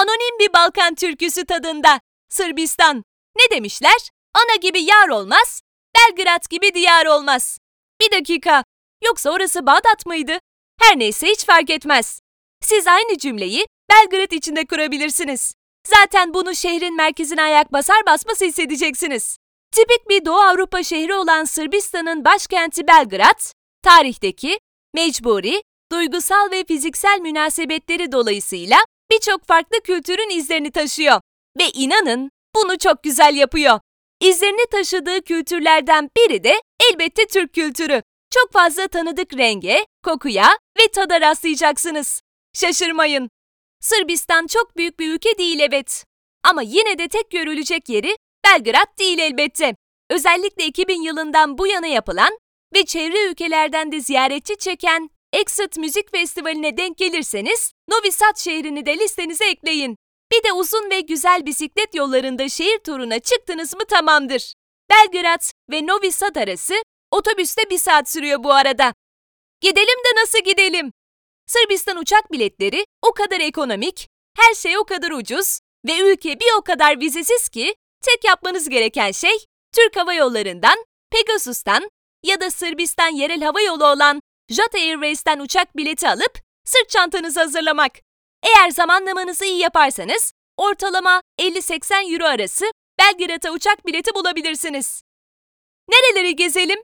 Anonim bir Balkan türküsü tadında. Sırbistan. Ne demişler? Ana gibi yar olmaz, Belgrad gibi diyar olmaz. Bir dakika. Yoksa orası Bağdat mıydı? Her neyse hiç fark etmez. Siz aynı cümleyi Belgrad içinde kurabilirsiniz. Zaten bunu şehrin merkezine ayak basar basmaz hissedeceksiniz. Tipik bir Doğu Avrupa şehri olan Sırbistan'ın başkenti Belgrad, tarihteki, mecburi, duygusal ve fiziksel münasebetleri dolayısıyla birçok farklı kültürün izlerini taşıyor. Ve inanın bunu çok güzel yapıyor. İzlerini taşıdığı kültürlerden biri de elbette Türk kültürü. Çok fazla tanıdık renge, kokuya ve tada rastlayacaksınız. Şaşırmayın. Sırbistan çok büyük bir ülke değil evet. Ama yine de tek görülecek yeri Belgrad değil elbette. Özellikle 2000 yılından bu yana yapılan ve çevre ülkelerden de ziyaretçi çeken Exit Müzik Festivali'ne denk gelirseniz Novi Sad şehrini de listenize ekleyin. Bir de uzun ve güzel bisiklet yollarında şehir turuna çıktınız mı tamamdır. Belgrad ve Novi Sad arası otobüste bir saat sürüyor bu arada. Gidelim de nasıl gidelim? Sırbistan uçak biletleri o kadar ekonomik, her şey o kadar ucuz ve ülke bir o kadar vizesiz ki tek yapmanız gereken şey Türk Hava Yolları'ndan, Pegasus'tan ya da Sırbistan yerel hava yolu olan Jet Airways'ten uçak bileti alıp sırt çantanızı hazırlamak. Eğer zamanlamanızı iyi yaparsanız ortalama 50-80 euro arası Belgrad'a uçak bileti bulabilirsiniz. Nereleri gezelim?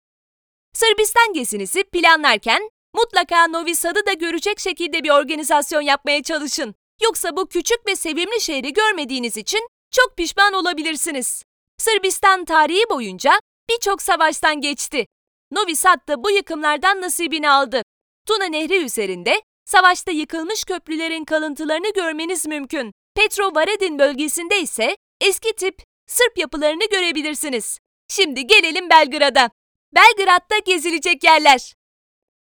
Sırbistan gezinizi planlarken mutlaka Novi Sad'ı da görecek şekilde bir organizasyon yapmaya çalışın. Yoksa bu küçük ve sevimli şehri görmediğiniz için çok pişman olabilirsiniz. Sırbistan tarihi boyunca birçok savaştan geçti. Novi Sad da bu yıkımlardan nasibini aldı. Tuna Nehri üzerinde savaşta yıkılmış köprülerin kalıntılarını görmeniz mümkün. Petrovaradin bölgesinde ise eski tip Sırp yapılarını görebilirsiniz. Şimdi gelelim Belgrad'a. Belgrad'da gezilecek yerler.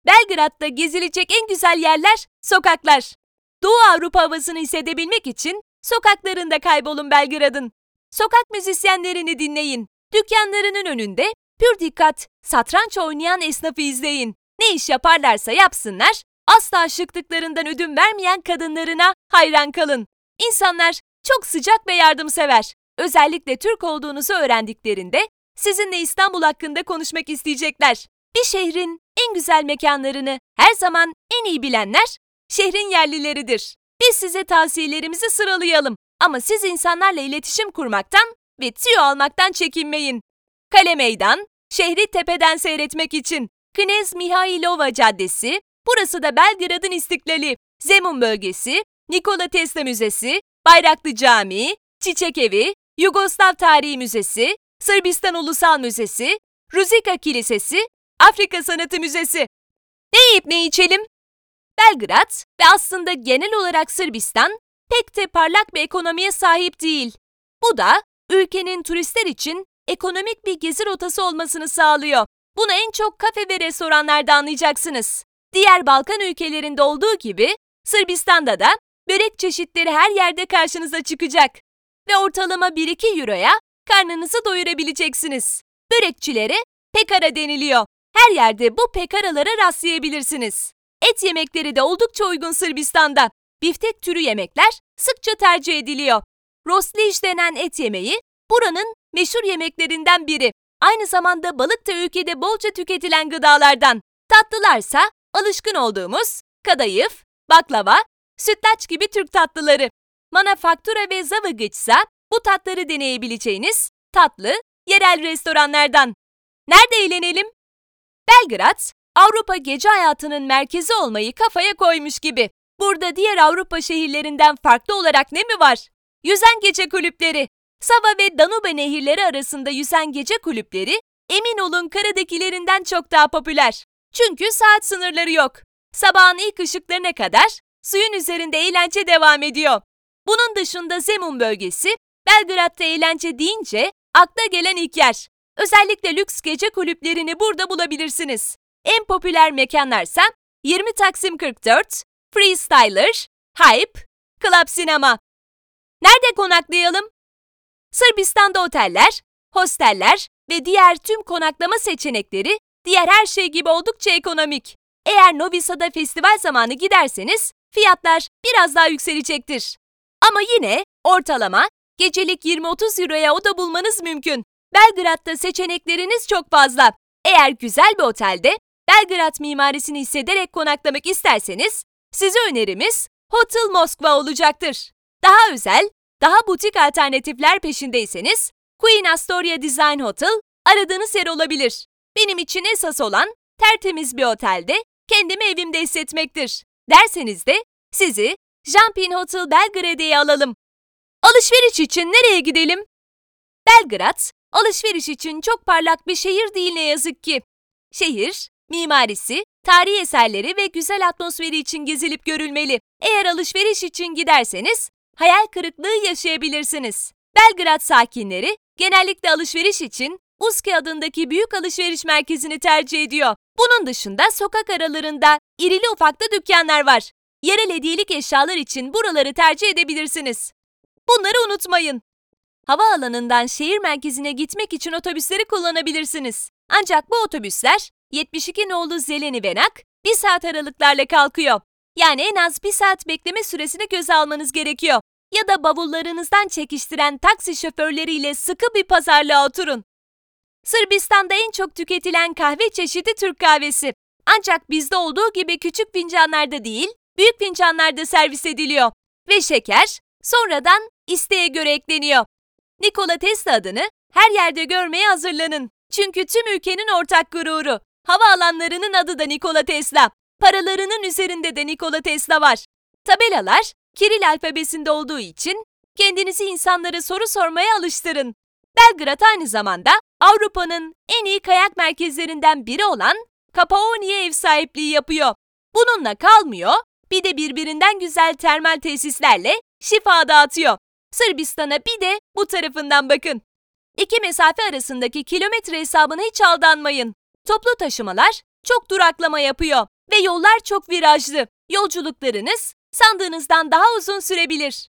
Belgrad'da gezilecek en güzel yerler sokaklar. Doğu Avrupa havasını hissedebilmek için sokaklarında kaybolun Belgrad'ın. Sokak müzisyenlerini dinleyin. Dükkanlarının önünde pür dikkat satranç oynayan esnafı izleyin. Ne iş yaparlarsa yapsınlar, asla şıklıklarından ödün vermeyen kadınlarına hayran kalın. İnsanlar çok sıcak ve yardımsever. Özellikle Türk olduğunuzu öğrendiklerinde sizinle İstanbul hakkında konuşmak isteyecekler. Bir şehrin en güzel mekanlarını her zaman en iyi bilenler şehrin yerlileridir. Biz size tavsiyelerimizi sıralayalım ama siz insanlarla iletişim kurmaktan ve tüyo almaktan çekinmeyin. Kale Meydan, şehri tepeden seyretmek için. Knez Mihailova Caddesi, burası da Belgrad'ın istiklali. Zemun bölgesi, Nikola Tesla Müzesi, Bayraklı Camii, Çiçek Evi, Yugoslav Tarihi Müzesi, Sırbistan Ulusal Müzesi, Ruzika Kilisesi, Afrika Sanatı Müzesi. Ne yiyip ne içelim? Belgrad ve aslında genel olarak Sırbistan pek de parlak bir ekonomiye sahip değil. Bu da ülkenin turistler için ekonomik bir gezi rotası olmasını sağlıyor. Bunu en çok kafe ve restoranlarda anlayacaksınız. Diğer Balkan ülkelerinde olduğu gibi Sırbistan'da da börek çeşitleri her yerde karşınıza çıkacak. Ve ortalama 1-2 euroya karnınızı doyurabileceksiniz. Börekçilere pekara deniliyor. Her yerde bu pekaralara rastlayabilirsiniz. Et yemekleri de oldukça uygun Sırbistan'da. Biftek türü yemekler sıkça tercih ediliyor. Rosliş denen et yemeği buranın meşhur yemeklerinden biri. Aynı zamanda balık da ülkede bolca tüketilen gıdalardan. Tatlılarsa alışkın olduğumuz kadayıf, baklava, sütlaç gibi Türk tatlıları. Manafaktura ve zavıgıçsa bu tatları deneyebileceğiniz tatlı, yerel restoranlardan. Nerede eğlenelim? Belgrad, Avrupa gece hayatının merkezi olmayı kafaya koymuş gibi. Burada diğer Avrupa şehirlerinden farklı olarak ne mi var? Yüzen gece kulüpleri. Sava ve Danube nehirleri arasında yüzen gece kulüpleri, emin olun karadakilerinden çok daha popüler. Çünkü saat sınırları yok. Sabahın ilk ışıklarına kadar suyun üzerinde eğlence devam ediyor. Bunun dışında Zemun bölgesi, Belgrad'da eğlence deyince akla gelen ilk yer. Özellikle lüks gece kulüplerini burada bulabilirsiniz. En popüler mekanlarsa 20 Taksim 44, Freestyler, Hype, Club Sinema. Nerede konaklayalım? Sırbistan'da oteller, hosteller ve diğer tüm konaklama seçenekleri diğer her şey gibi oldukça ekonomik. Eğer Novi Sad'a festival zamanı giderseniz fiyatlar biraz daha yükselecektir. Ama yine ortalama gecelik 20-30 euroya oda bulmanız mümkün. Belgrad'da seçenekleriniz çok fazla. Eğer güzel bir otelde Belgrad mimarisini hissederek konaklamak isterseniz size önerimiz Hotel Moskva olacaktır. Daha özel, daha butik alternatifler peşindeyseniz Queen Astoria Design Hotel aradığınız yer olabilir. Benim için esas olan tertemiz bir otelde kendimi evimde hissetmektir. Derseniz de sizi Jumpin Hotel Belgrade'ye alalım. Alışveriş için nereye gidelim? Belgrad, alışveriş için çok parlak bir şehir değil ne yazık ki. Şehir, mimarisi, tarihi eserleri ve güzel atmosferi için gezilip görülmeli. Eğer alışveriş için giderseniz hayal kırıklığı yaşayabilirsiniz. Belgrad sakinleri genellikle alışveriş için Uski adındaki büyük alışveriş merkezini tercih ediyor. Bunun dışında sokak aralarında irili ufaklı dükkanlar var. Yerel hediyelik eşyalar için buraları tercih edebilirsiniz. Bunları unutmayın. Havaalanından şehir merkezine gitmek için otobüsleri kullanabilirsiniz. Ancak bu otobüsler 72 nolu Zeleni Venak bir saat aralıklarla kalkıyor. Yani en az bir saat bekleme süresini göze almanız gerekiyor. Ya da bavullarınızdan çekiştiren taksi şoförleriyle sıkı bir pazarlığa oturun. Sırbistan'da en çok tüketilen kahve çeşidi Türk kahvesi. Ancak bizde olduğu gibi küçük fincanlarda değil, büyük fincanlarda servis ediliyor. Ve şeker sonradan isteğe göre ekleniyor. Nikola Tesla adını her yerde görmeye hazırlanın. Çünkü tüm ülkenin ortak gururu. Havaalanlarının adı da Nikola Tesla. Paralarının üzerinde de Nikola Tesla var. Tabelalar Kiril alfabesinde olduğu için kendinizi insanlara soru sormaya alıştırın. Belgrad aynı zamanda Avrupa'nın en iyi kayak merkezlerinden biri olan Kapaoni'ye ev sahipliği yapıyor. Bununla kalmıyor, bir de birbirinden güzel termal tesislerle şifa dağıtıyor. Sırbistan'a bir de bu tarafından bakın. İki mesafe arasındaki kilometre hesabına hiç aldanmayın. Toplu taşımalar çok duraklama yapıyor ve yollar çok virajlı. Yolculuklarınız sandığınızdan daha uzun sürebilir.